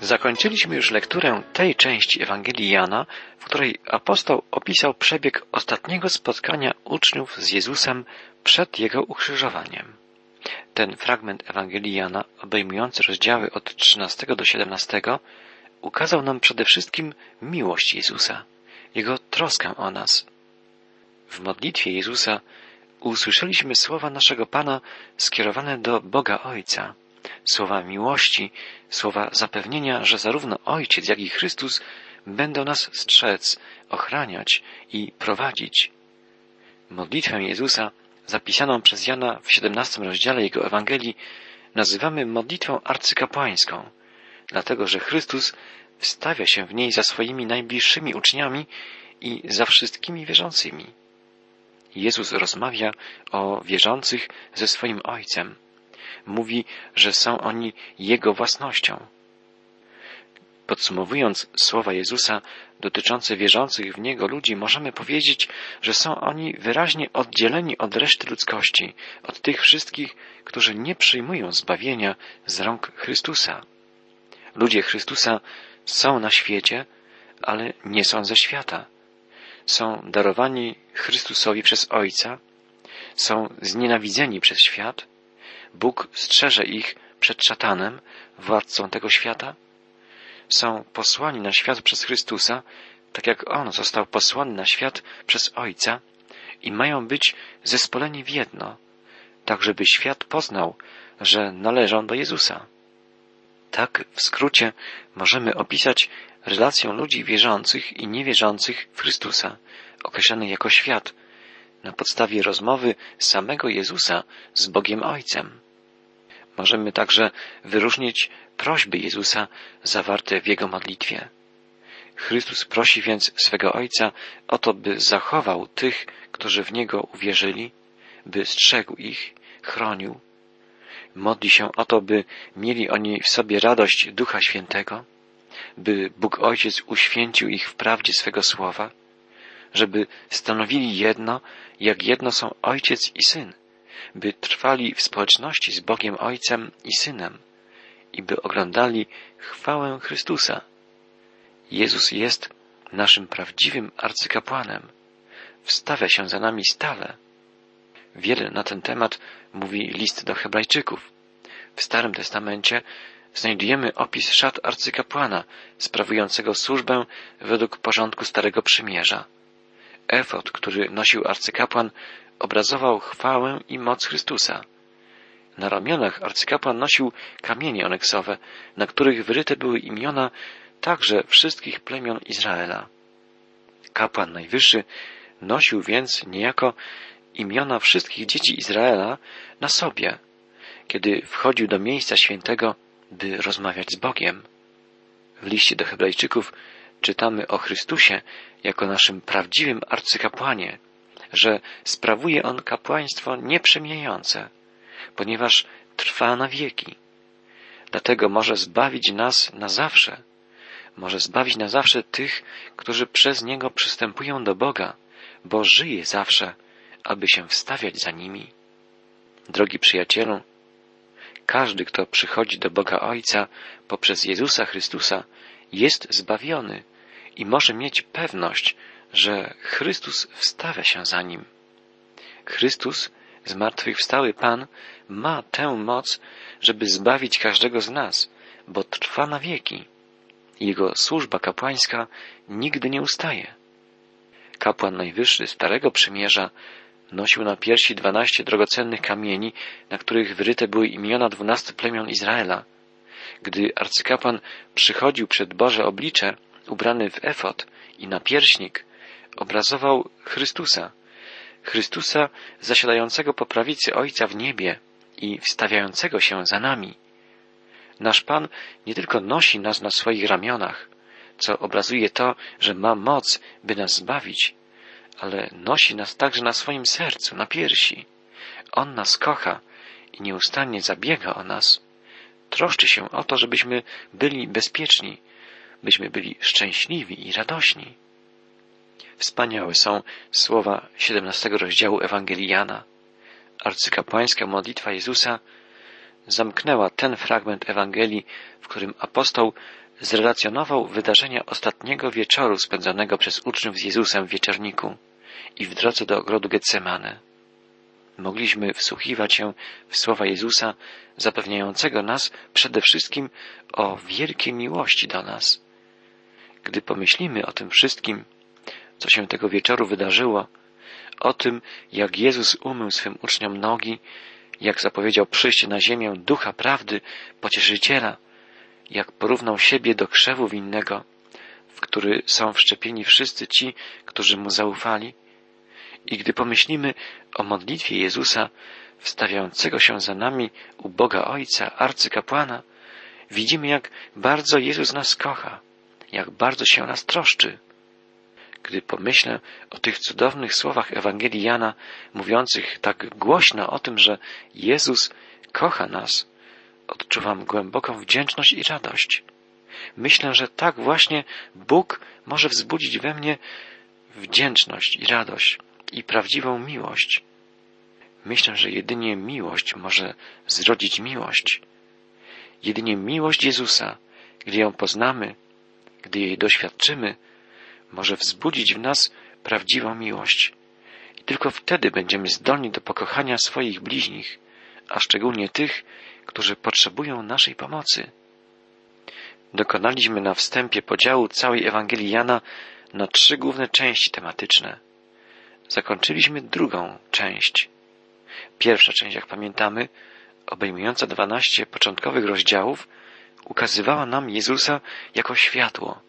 Zakończyliśmy już lekturę tej części Ewangelii Jana, w której apostoł opisał przebieg ostatniego spotkania uczniów z Jezusem przed jego ukrzyżowaniem. Ten fragment Ewangelii Jana, obejmujący rozdziały od 13 do 17, ukazał nam przede wszystkim miłość Jezusa, jego troskę o nas. W modlitwie Jezusa usłyszeliśmy słowa naszego Pana skierowane do Boga Ojca słowa miłości, słowa zapewnienia, że zarówno Ojciec, jak i Chrystus będą nas strzec, ochraniać i prowadzić. Modlitwę Jezusa, zapisaną przez Jana w XVII rozdziale jego Ewangelii, nazywamy modlitwą arcykapłańską, dlatego że Chrystus wstawia się w niej za swoimi najbliższymi uczniami i za wszystkimi wierzącymi. Jezus rozmawia o wierzących ze swoim Ojcem mówi, że są oni Jego własnością. Podsumowując słowa Jezusa dotyczące wierzących w Niego ludzi, możemy powiedzieć, że są oni wyraźnie oddzieleni od reszty ludzkości, od tych wszystkich, którzy nie przyjmują zbawienia z rąk Chrystusa. Ludzie Chrystusa są na świecie, ale nie są ze świata. Są darowani Chrystusowi przez Ojca, są znienawidzeni przez świat, Bóg strzeże ich przed szatanem, władcą tego świata? Są posłani na świat przez Chrystusa, tak jak On został posłany na świat przez Ojca i mają być zespoleni w jedno, tak żeby świat poznał, że należą do Jezusa. Tak w skrócie możemy opisać relację ludzi wierzących i niewierzących w Chrystusa, określany jako świat, na podstawie rozmowy samego Jezusa z Bogiem Ojcem. Możemy także wyróżnić prośby Jezusa zawarte w Jego modlitwie. Chrystus prosi więc swego Ojca o to, by zachował tych, którzy w Niego uwierzyli, by strzegł ich, chronił. Modli się o to, by mieli oni w sobie radość Ducha Świętego, by Bóg Ojciec uświęcił ich w prawdzie swego słowa, żeby stanowili jedno, jak jedno są Ojciec i Syn by trwali w społeczności z Bogiem Ojcem i Synem i by oglądali chwałę Chrystusa. Jezus jest naszym prawdziwym arcykapłanem. Wstawia się za nami stale. Wiele na ten temat mówi list do Hebrajczyków. W Starym Testamencie znajdujemy opis szat arcykapłana sprawującego służbę według porządku Starego Przymierza. Efot, który nosił arcykapłan, obrazował chwałę i moc Chrystusa. Na ramionach arcykapłan nosił kamienie oneksowe, na których wyryte były imiona także wszystkich plemion Izraela. Kapłan Najwyższy nosił więc niejako imiona wszystkich dzieci Izraela na sobie, kiedy wchodził do miejsca świętego, by rozmawiać z Bogiem. W liście do Hebrajczyków czytamy o Chrystusie jako naszym prawdziwym arcykapłanie, że sprawuje on kapłaństwo nieprzemijające, ponieważ trwa na wieki. Dlatego może zbawić nas na zawsze. Może zbawić na zawsze tych, którzy przez Niego przystępują do Boga, bo żyje zawsze, aby się wstawiać za nimi. Drogi przyjacielu, każdy, kto przychodzi do Boga Ojca poprzez Jezusa Chrystusa, jest zbawiony i może mieć pewność, że Chrystus wstawia się za nim. Chrystus, zmartwychwstały Pan, ma tę moc, żeby zbawić każdego z nas, bo trwa na wieki. Jego służba kapłańska nigdy nie ustaje. Kapłan najwyższy Starego Przymierza nosił na piersi dwanaście drogocennych kamieni, na których wyryte były imiona dwunastu plemion Izraela. Gdy arcykapłan przychodził przed Boże oblicze, ubrany w efot i na pierśnik, obrazował Chrystusa, Chrystusa zasiadającego po prawicy Ojca w niebie i wstawiającego się za nami. Nasz Pan nie tylko nosi nas na swoich ramionach, co obrazuje to, że ma moc, by nas zbawić, ale nosi nas także na swoim sercu, na piersi. On nas kocha i nieustannie zabiega o nas. Troszczy się o to, żebyśmy byli bezpieczni, byśmy byli szczęśliwi i radośni. Wspaniałe są słowa 17 rozdziału Ewangelii Jana. Arcykapłańska modlitwa Jezusa zamknęła ten fragment Ewangelii, w którym apostoł zrelacjonował wydarzenia ostatniego wieczoru spędzonego przez uczniów z Jezusem w wieczorniku i w drodze do ogrodu Getsemane. Mogliśmy wsłuchiwać się w słowa Jezusa zapewniającego nas przede wszystkim o wielkiej miłości do nas. Gdy pomyślimy o tym wszystkim, co się tego wieczoru wydarzyło, o tym, jak Jezus umył swym uczniom nogi, jak zapowiedział przyjście na ziemię ducha prawdy, pocieszyciela, jak porównał siebie do krzewu winnego, w który są wszczepieni wszyscy ci, którzy mu zaufali. I gdy pomyślimy o modlitwie Jezusa, wstawiającego się za nami u Boga Ojca, arcykapłana, widzimy, jak bardzo Jezus nas kocha, jak bardzo się nas troszczy. Gdy pomyślę o tych cudownych słowach Ewangelii Jana, mówiących tak głośno o tym, że Jezus kocha nas, odczuwam głęboką wdzięczność i radość. Myślę, że tak właśnie Bóg może wzbudzić we mnie wdzięczność i radość i prawdziwą miłość. Myślę, że jedynie miłość może zrodzić miłość. Jedynie miłość Jezusa, gdy ją poznamy, gdy jej doświadczymy, może wzbudzić w nas prawdziwą miłość. I tylko wtedy będziemy zdolni do pokochania swoich bliźnich, a szczególnie tych, którzy potrzebują naszej pomocy. Dokonaliśmy na wstępie podziału całej Ewangelii Jana na trzy główne części tematyczne. Zakończyliśmy drugą część. Pierwsza część, jak pamiętamy, obejmująca dwanaście początkowych rozdziałów, ukazywała nam Jezusa jako światło.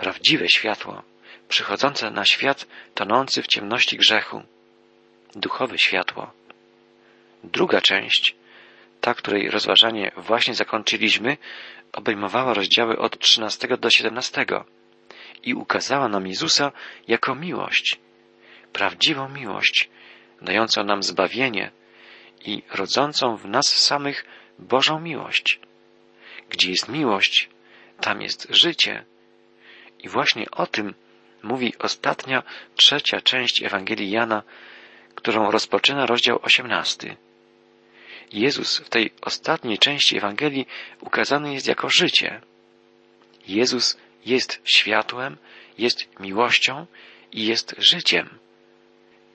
Prawdziwe światło, przychodzące na świat tonący w ciemności grzechu. Duchowe światło. Druga część ta, której rozważanie właśnie zakończyliśmy, obejmowała rozdziały od 13 do 17 i ukazała nam Jezusa jako miłość, prawdziwą miłość, dającą nam zbawienie i rodzącą w nas samych Bożą miłość. Gdzie jest miłość, tam jest życie. I właśnie o tym mówi ostatnia, trzecia część Ewangelii Jana, którą rozpoczyna rozdział osiemnasty. Jezus w tej ostatniej części Ewangelii ukazany jest jako życie. Jezus jest światłem, jest miłością i jest życiem.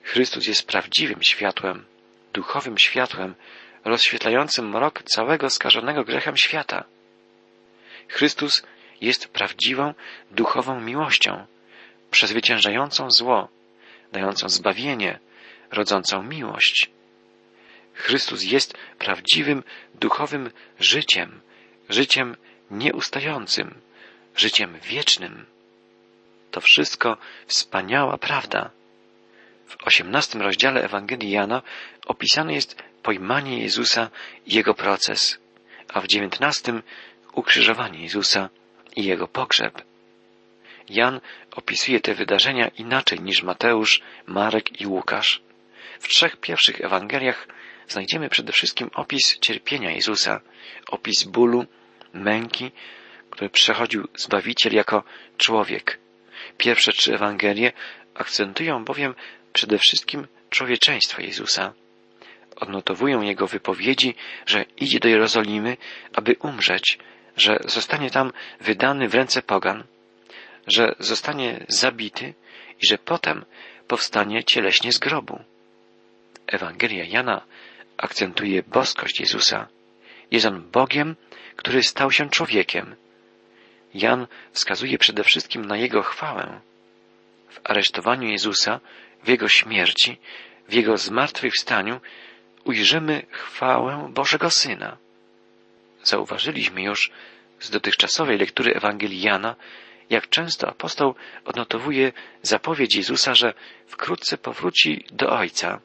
Chrystus jest prawdziwym światłem, duchowym światłem, rozświetlającym mrok całego skażonego grechem świata. Chrystus jest prawdziwą, duchową miłością, przezwyciężającą zło, dającą zbawienie, rodzącą miłość. Chrystus jest prawdziwym duchowym życiem, życiem nieustającym, życiem wiecznym. To wszystko wspaniała prawda. W osiemnastym rozdziale Ewangelii Jana opisane jest pojmanie Jezusa i jego proces, a w dziewiętnastym ukrzyżowanie Jezusa i jego pogrzeb. Jan opisuje te wydarzenia inaczej niż Mateusz, Marek i Łukasz. W trzech pierwszych Ewangeliach znajdziemy przede wszystkim opis cierpienia Jezusa, opis bólu, męki, który przechodził Zbawiciel jako człowiek. Pierwsze trzy Ewangelie akcentują bowiem przede wszystkim człowieczeństwo Jezusa. Odnotowują jego wypowiedzi, że idzie do Jerozolimy, aby umrzeć, że zostanie tam wydany w ręce pogan, że zostanie zabity i że potem powstanie cieleśnie z grobu. Ewangelia Jana akcentuje boskość Jezusa. Jest on Bogiem, który stał się człowiekiem. Jan wskazuje przede wszystkim na Jego chwałę. W aresztowaniu Jezusa, w Jego śmierci, w Jego zmartwychwstaniu ujrzymy chwałę Bożego Syna. Zauważyliśmy już z dotychczasowej lektury Ewangelii Jana, jak często apostoł odnotowuje zapowiedź Jezusa, że wkrótce powróci do Ojca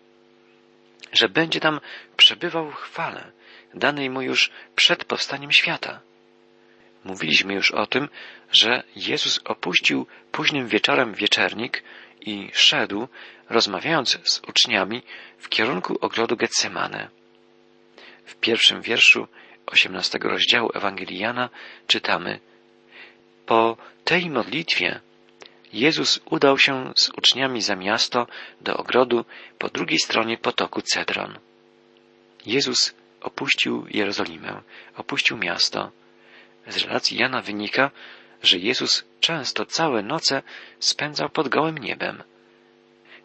że będzie tam przebywał w chwale, danej mu już przed powstaniem świata. Mówiliśmy już o tym, że Jezus opuścił późnym wieczorem wieczernik i szedł, rozmawiając z uczniami, w kierunku ogrodu Getsemane. W pierwszym wierszu osiemnastego rozdziału Ewangelii Jana czytamy Po tej modlitwie Jezus udał się z uczniami za miasto do ogrodu po drugiej stronie potoku Cedron. Jezus opuścił Jerozolimę, opuścił miasto, Z relacji Jana wynika, że Jezus często całe noce spędzał pod gołym niebem.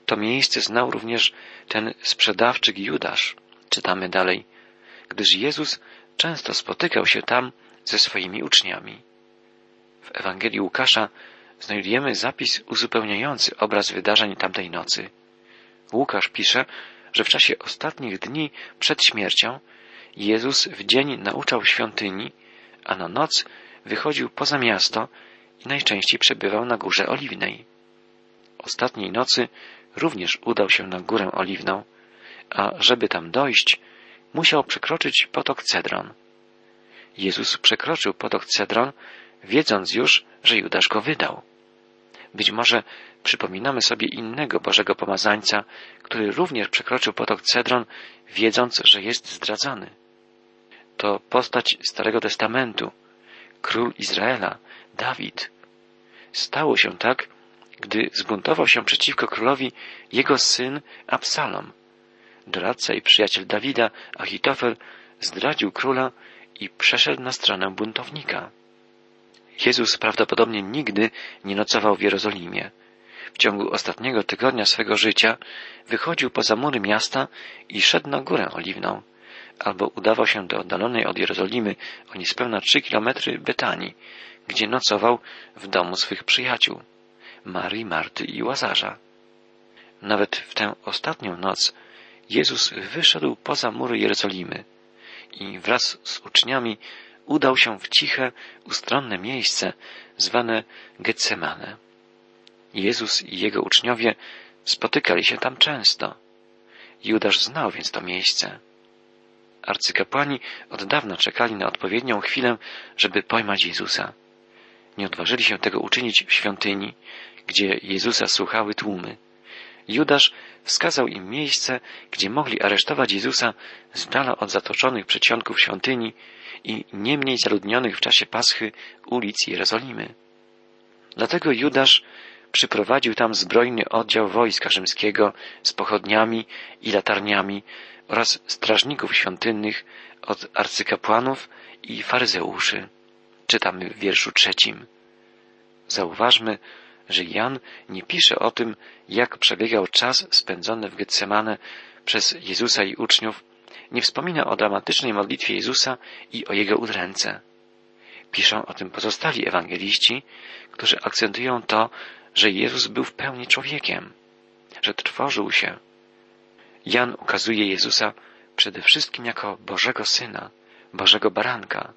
To miejsce znał również ten sprzedawczyk Judasz, czytamy dalej, gdyż Jezus często spotykał się tam ze swoimi uczniami. W Ewangelii Łukasza znajdujemy zapis uzupełniający obraz wydarzeń tamtej nocy. Łukasz pisze, że w czasie ostatnich dni przed śmiercią Jezus w dzień nauczał świątyni, a na noc wychodził poza miasto i najczęściej przebywał na Górze Oliwnej. Ostatniej nocy również udał się na Górę Oliwną, a żeby tam dojść, musiał przekroczyć potok Cedron. Jezus przekroczył potok Cedron, wiedząc już, że Judasz go wydał. Być może przypominamy sobie innego Bożego Pomazańca, który również przekroczył potok Cedron, wiedząc, że jest zdradzony. To postać Starego Testamentu, król Izraela, Dawid. Stało się tak, gdy zbuntował się przeciwko królowi jego syn Absalom. Doradca i przyjaciel Dawida, Achitofel, zdradził króla i przeszedł na stronę buntownika. Jezus prawdopodobnie nigdy nie nocował w Jerozolimie. W ciągu ostatniego tygodnia swego życia wychodził poza mury miasta i szedł na górę oliwną, albo udawał się do oddalonej od Jerozolimy o niespełna trzy kilometry Betanii, gdzie nocował w domu swych przyjaciół, Marii, Marty i Łazarza. Nawet w tę ostatnią noc Jezus wyszedł poza mury Jerozolimy i wraz z uczniami udał się w ciche, ustronne miejsce zwane Getsemane. Jezus i jego uczniowie spotykali się tam często. Judasz znał więc to miejsce. Arcykapłani od dawna czekali na odpowiednią chwilę, żeby pojmać Jezusa. Nie odważyli się tego uczynić w świątyni, gdzie Jezusa słuchały tłumy. Judasz wskazał im miejsce, gdzie mogli aresztować Jezusa z dala od zatoczonych przedsionków świątyni i nie mniej zaludnionych w czasie Paschy ulic Jerozolimy. Dlatego Judasz przyprowadził tam zbrojny oddział wojska rzymskiego z pochodniami i latarniami oraz strażników świątynnych od arcykapłanów i faryzeuszy. Czytamy w wierszu trzecim. Zauważmy, że Jan nie pisze o tym, jak przebiegał czas spędzony w Getsemane przez Jezusa i uczniów, nie wspomina o dramatycznej modlitwie Jezusa i o jego udręce. Piszą o tym pozostali ewangeliści, którzy akcentują to, że Jezus był w pełni człowiekiem, że trwożył się. Jan ukazuje Jezusa przede wszystkim jako Bożego Syna, Bożego Baranka.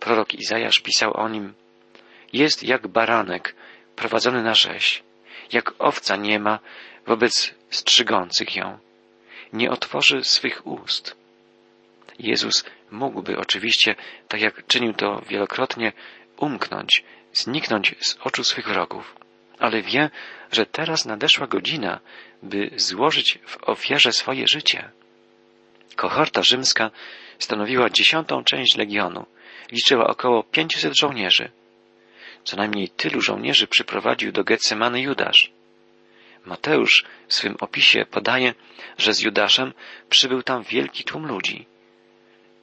Prorok Izajasz pisał o nim, jest jak baranek prowadzony na rzeź, jak owca nie ma wobec strzygących ją. Nie otworzy swych ust. Jezus mógłby oczywiście, tak jak czynił to wielokrotnie, umknąć, zniknąć z oczu swych wrogów, ale wie, że teraz nadeszła godzina, by złożyć w ofierze swoje życie. Kohorta rzymska stanowiła dziesiątą część legionu, liczyła około pięciuset żołnierzy. Co najmniej tylu żołnierzy przyprowadził do Getsemany Judasz. Mateusz w swym opisie podaje, że z Judaszem przybył tam wielki tłum ludzi.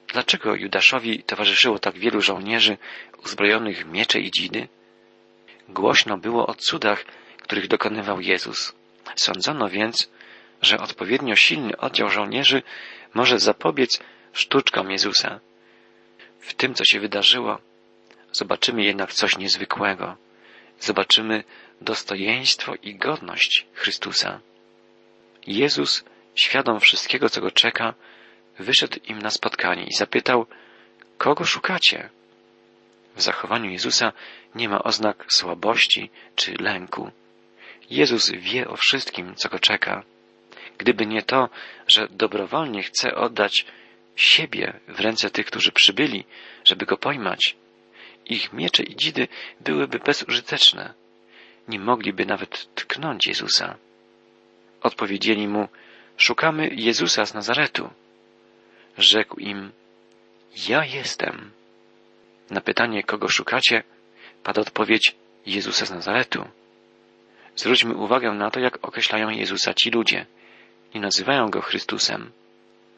Dlaczego Judaszowi towarzyszyło tak wielu żołnierzy uzbrojonych w miecze i dzidy? Głośno było o cudach, których dokonywał Jezus. Sądzono więc, że odpowiednio silny oddział żołnierzy może zapobiec sztuczkom Jezusa. W tym, co się wydarzyło, zobaczymy jednak coś niezwykłego. Zobaczymy dostojeństwo i godność Chrystusa. Jezus, świadom wszystkiego, co go czeka, wyszedł im na spotkanie i zapytał, kogo szukacie? W zachowaniu Jezusa nie ma oznak słabości czy lęku. Jezus wie o wszystkim, co go czeka. Gdyby nie to, że dobrowolnie chce oddać siebie w ręce tych, którzy przybyli, żeby go pojmać, ich miecze i dzidy byłyby bezużyteczne. Nie mogliby nawet tknąć Jezusa. Odpowiedzieli mu, szukamy Jezusa z Nazaretu. Rzekł im, ja jestem. Na pytanie, kogo szukacie, pada odpowiedź Jezusa z Nazaretu. Zwróćmy uwagę na to, jak określają Jezusa ci ludzie. Nie nazywają go Chrystusem.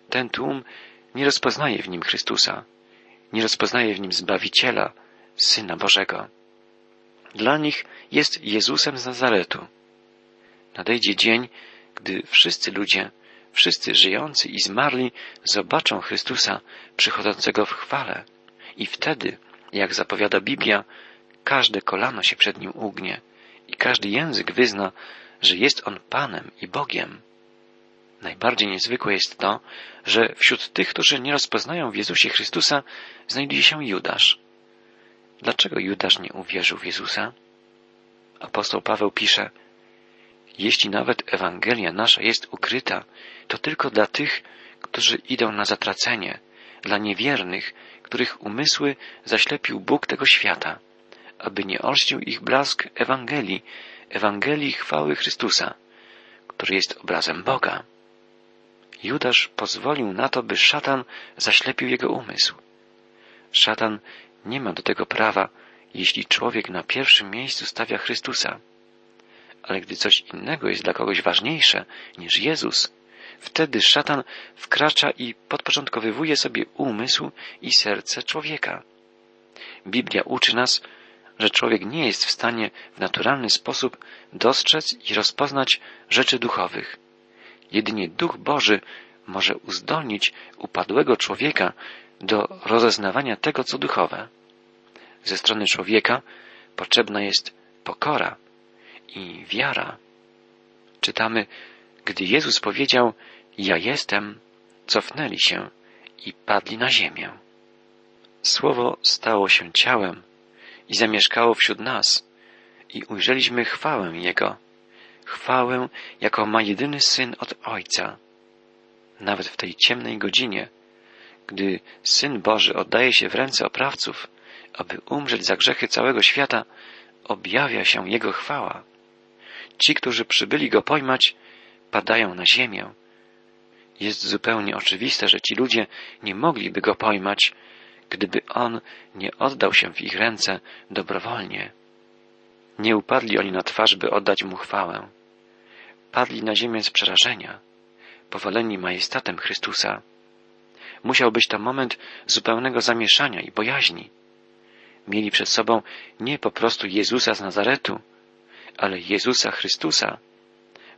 Ten tłum nie rozpoznaje w nim Chrystusa. nie rozpoznaje w nim Zbawiciela, Syna Bożego. Dla nich jest Jezusem z Nazaretu. Nadejdzie dzień, gdy wszyscy ludzie, wszyscy żyjący i zmarli zobaczą Chrystusa przychodzącego w chwale i wtedy, jak zapowiada Biblia, każde kolano się przed nim ugnie i każdy język wyzna, że jest on Panem i Bogiem. Najbardziej niezwykłe jest to, że wśród tych, którzy nie rozpoznają w Jezusie Chrystusa, znajduje się Judasz. Dlaczego Judasz nie uwierzył w Jezusa? Apostoł Paweł pisze, jeśli nawet Ewangelia nasza jest ukryta, to tylko dla tych, którzy idą na zatracenie, dla niewiernych, których umysły zaślepił Bóg tego świata, aby nie olśnił ich blask Ewangelii, Ewangelii chwały Chrystusa, który jest obrazem Boga. Judasz pozwolił na to, by szatan zaślepił jego umysł. Szatan nie ma do tego prawa, jeśli człowiek na pierwszym miejscu stawia Chrystusa. Ale gdy coś innego jest dla kogoś ważniejsze niż Jezus, wtedy szatan wkracza i podporządkowywuje sobie umysł i serce człowieka. Biblia uczy nas, że człowiek nie jest w stanie w naturalny sposób dostrzec i rozpoznać rzeczy duchowych. Jedynie Duch Boży może uzdolnić upadłego człowieka do rozeznawania tego, co duchowe. Ze strony człowieka potrzebna jest pokora i wiara. Czytamy, gdy Jezus powiedział, ja jestem, cofnęli się i padli na ziemię. Słowo stało się ciałem i zamieszkało wśród nas i ujrzeliśmy chwałę Jego, chwałę, jaką ma jedyny Syn od Ojca. Nawet w tej ciemnej godzinie, gdy Syn Boży oddaje się w ręce oprawców, aby umrzeć za grzechy całego świata, objawia się Jego chwała. Ci, którzy przybyli Go pojmać, padają na ziemię. Jest zupełnie oczywiste, że ci ludzie nie mogliby Go pojmać, gdyby On nie oddał się w ich ręce dobrowolnie. Nie upadli oni na twarz, by oddać Mu chwałę. Padli na ziemię z przerażenia, powoleni majestatem Chrystusa. Musiał być to moment zupełnego zamieszania i bojaźni. Mieli przed sobą nie po prostu Jezusa z Nazaretu, ale Jezusa Chrystusa,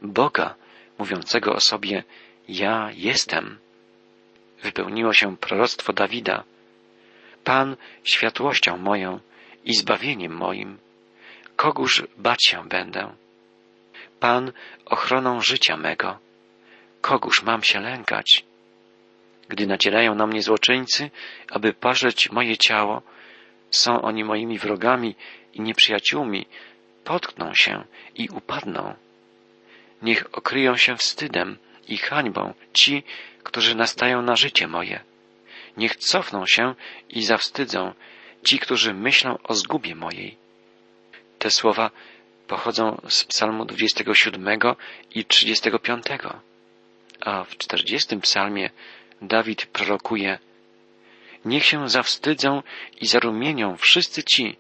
Boga, mówiącego o sobie Ja jestem. Wypełniło się proroctwo Dawida. Pan światłością moją i zbawieniem moim. Kogóż bać się będę? Pan ochroną życia mego. Kogóż mam się lękać? Gdy nacierają na mnie złoczyńcy, aby pożreć moje ciało, są oni moimi wrogami i nieprzyjaciółmi, potkną się i upadną. Niech okryją się wstydem i hańbą ci, którzy nastają na życie moje. Niech cofną się i zawstydzą ci, którzy myślą o zgubie mojej. Te słowa pochodzą z psalmu 27 i 35, a w 40 psalmie Dawid prorokuje Niech się zawstydzą i zarumienią wszyscy ci,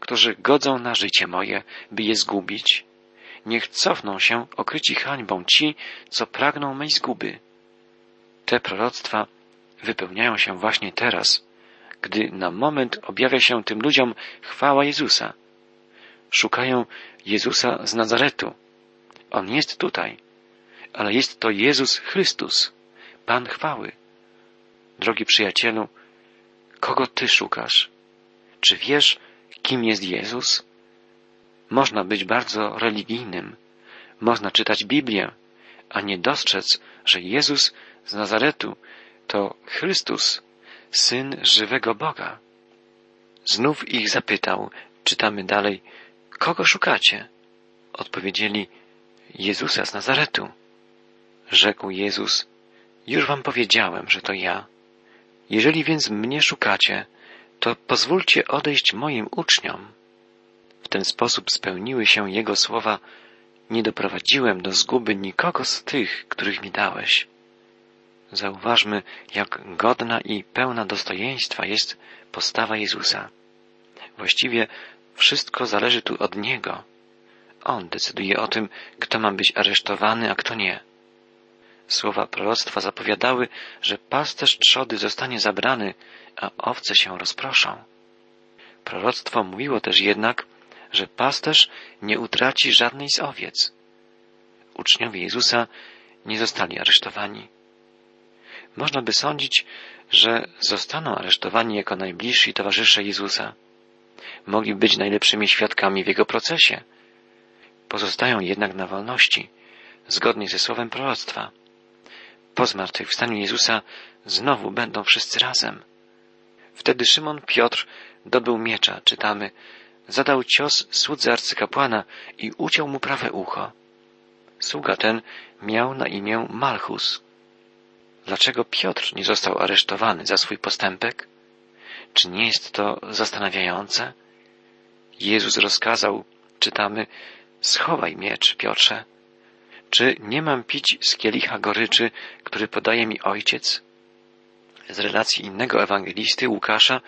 którzy godzą na życie moje, by je zgubić. Niech cofną się okryci hańbą ci, co pragną mej zguby. Te proroctwa wypełniają się właśnie teraz, gdy na moment objawia się tym ludziom chwała Jezusa. Szukają Jezusa z Nazaretu. On jest tutaj, ale jest to Jezus Chrystus, Pan chwały. Drogi przyjacielu, kogo ty szukasz? Czy wiesz, kim jest Jezus? Można być bardzo religijnym, można czytać Biblię, a nie dostrzec, że Jezus z Nazaretu to Chrystus, Syn żywego Boga. Znów ich zapytał, czytamy dalej, kogo szukacie? Odpowiedzieli, Jezusa z Nazaretu. Rzekł Jezus, już wam powiedziałem, że to ja. Jeżeli więc mnie szukacie, to pozwólcie odejść moim uczniom. W ten sposób spełniły się Jego słowa Nie doprowadziłem do zguby nikogo z tych, których mi dałeś. Zauważmy, jak godna i pełna dostojeństwa jest postawa Jezusa. Właściwie wszystko zależy tu od Niego. On decyduje o tym, kto ma być aresztowany, a kto nie. Słowa proroctwa zapowiadały, że pasterz trzody zostanie zabrany, a owce się rozproszą. Proroctwo mówiło też jednak, że pasterz nie utraci żadnej z owiec. Uczniowie Jezusa nie zostali aresztowani. Można by sądzić, że zostaną aresztowani jako najbliżsi towarzysze Jezusa. Mogli być najlepszymi świadkami w jego procesie. Pozostają jednak na wolności, zgodnie ze słowem proroctwa. Po zmartwychwstaniu Jezusa znowu będą wszyscy razem. Wtedy Szymon Piotr dobył miecza, czytamy, zadał cios słudze arcykapłana i uciął mu prawe ucho. Sługa ten miał na imię Malchus. Dlaczego Piotr nie został aresztowany za swój postępek? Czy nie jest to zastanawiające? Jezus rozkazał, czytamy, schowaj miecz, Piotrze. Czy nie mam pić z kielicha goryczy, który podaje mi ojciec? Z relacji innego ewangelisty, Łukasza,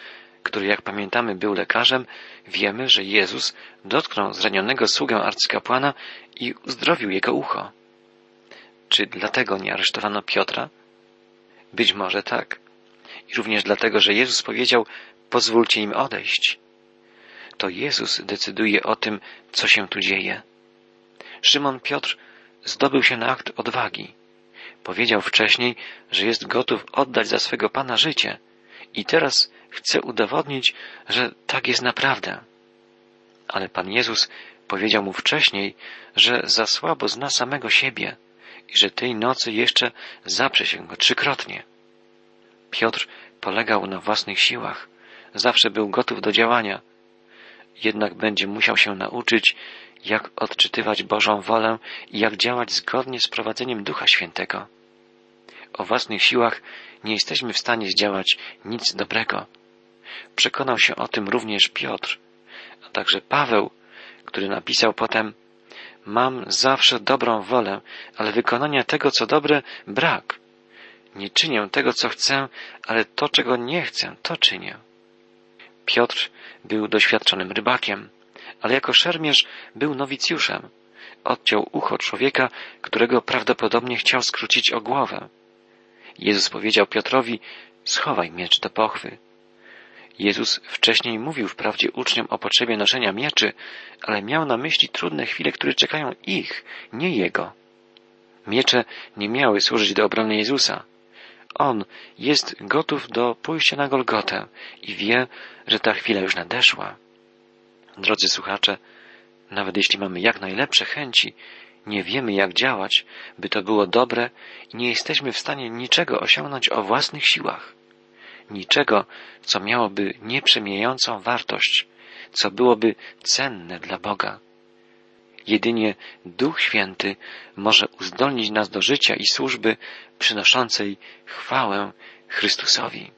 który jak pamiętamy był lekarzem, wiemy, że Jezus dotknął zranionego sługę arcykapłana i uzdrowił jego ucho. Czy dlatego nie aresztowano Piotra? Być może tak. I również dlatego, że Jezus powiedział, pozwólcie im odejść. To Jezus decyduje o tym, co się tu dzieje. Szymon Piotr zdobył się na akt odwagi. Powiedział wcześniej, że jest gotów oddać za swego Pana życie i teraz chce udowodnić, że tak jest naprawdę. Ale Pan Jezus powiedział mu wcześniej, że za słabo zna samego siebie i że tej nocy jeszcze zaprze się go trzykrotnie. Piotr polegał na własnych siłach, zawsze był gotów do działania, jednak będzie musiał się nauczyć, jak odczytywać Bożą wolę i jak działać zgodnie z prowadzeniem Ducha Świętego. O własnych siłach nie jesteśmy w stanie zdziałać nic dobrego. Przekonał się o tym również Piotr, a także Paweł, który napisał potem Mam zawsze dobrą wolę, ale wykonania tego, co dobre, brak. Nie czynię tego, co chcę, ale to, czego nie chcę, to czynię. Piotr był doświadczonym rybakiem, ale jako szermierz był nowicjuszem. Odciął ucho człowieka, którego prawdopodobnie chciał skrócić o głowę. Jezus powiedział Piotrowi, schowaj miecz do pochwy. Jezus wcześniej mówił wprawdzie uczniom o potrzebie noszenia mieczy, ale miał na myśli trudne chwile, które czekają ich, nie Jego. Miecze nie miały służyć do obrony Jezusa. On jest gotów do pójścia na Golgotę i wie, że ta chwila już nadeszła. Drodzy słuchacze, nawet jeśli mamy jak najlepsze chęci, nie wiemy jak działać, by to było dobre i nie jesteśmy w stanie niczego osiągnąć o własnych siłach. Niczego, co miałoby nieprzemijającą wartość, co byłoby cenne dla Boga. Jedynie Duch Święty może uzdolnić nas do życia i służby przynoszącej chwałę Chrystusowi.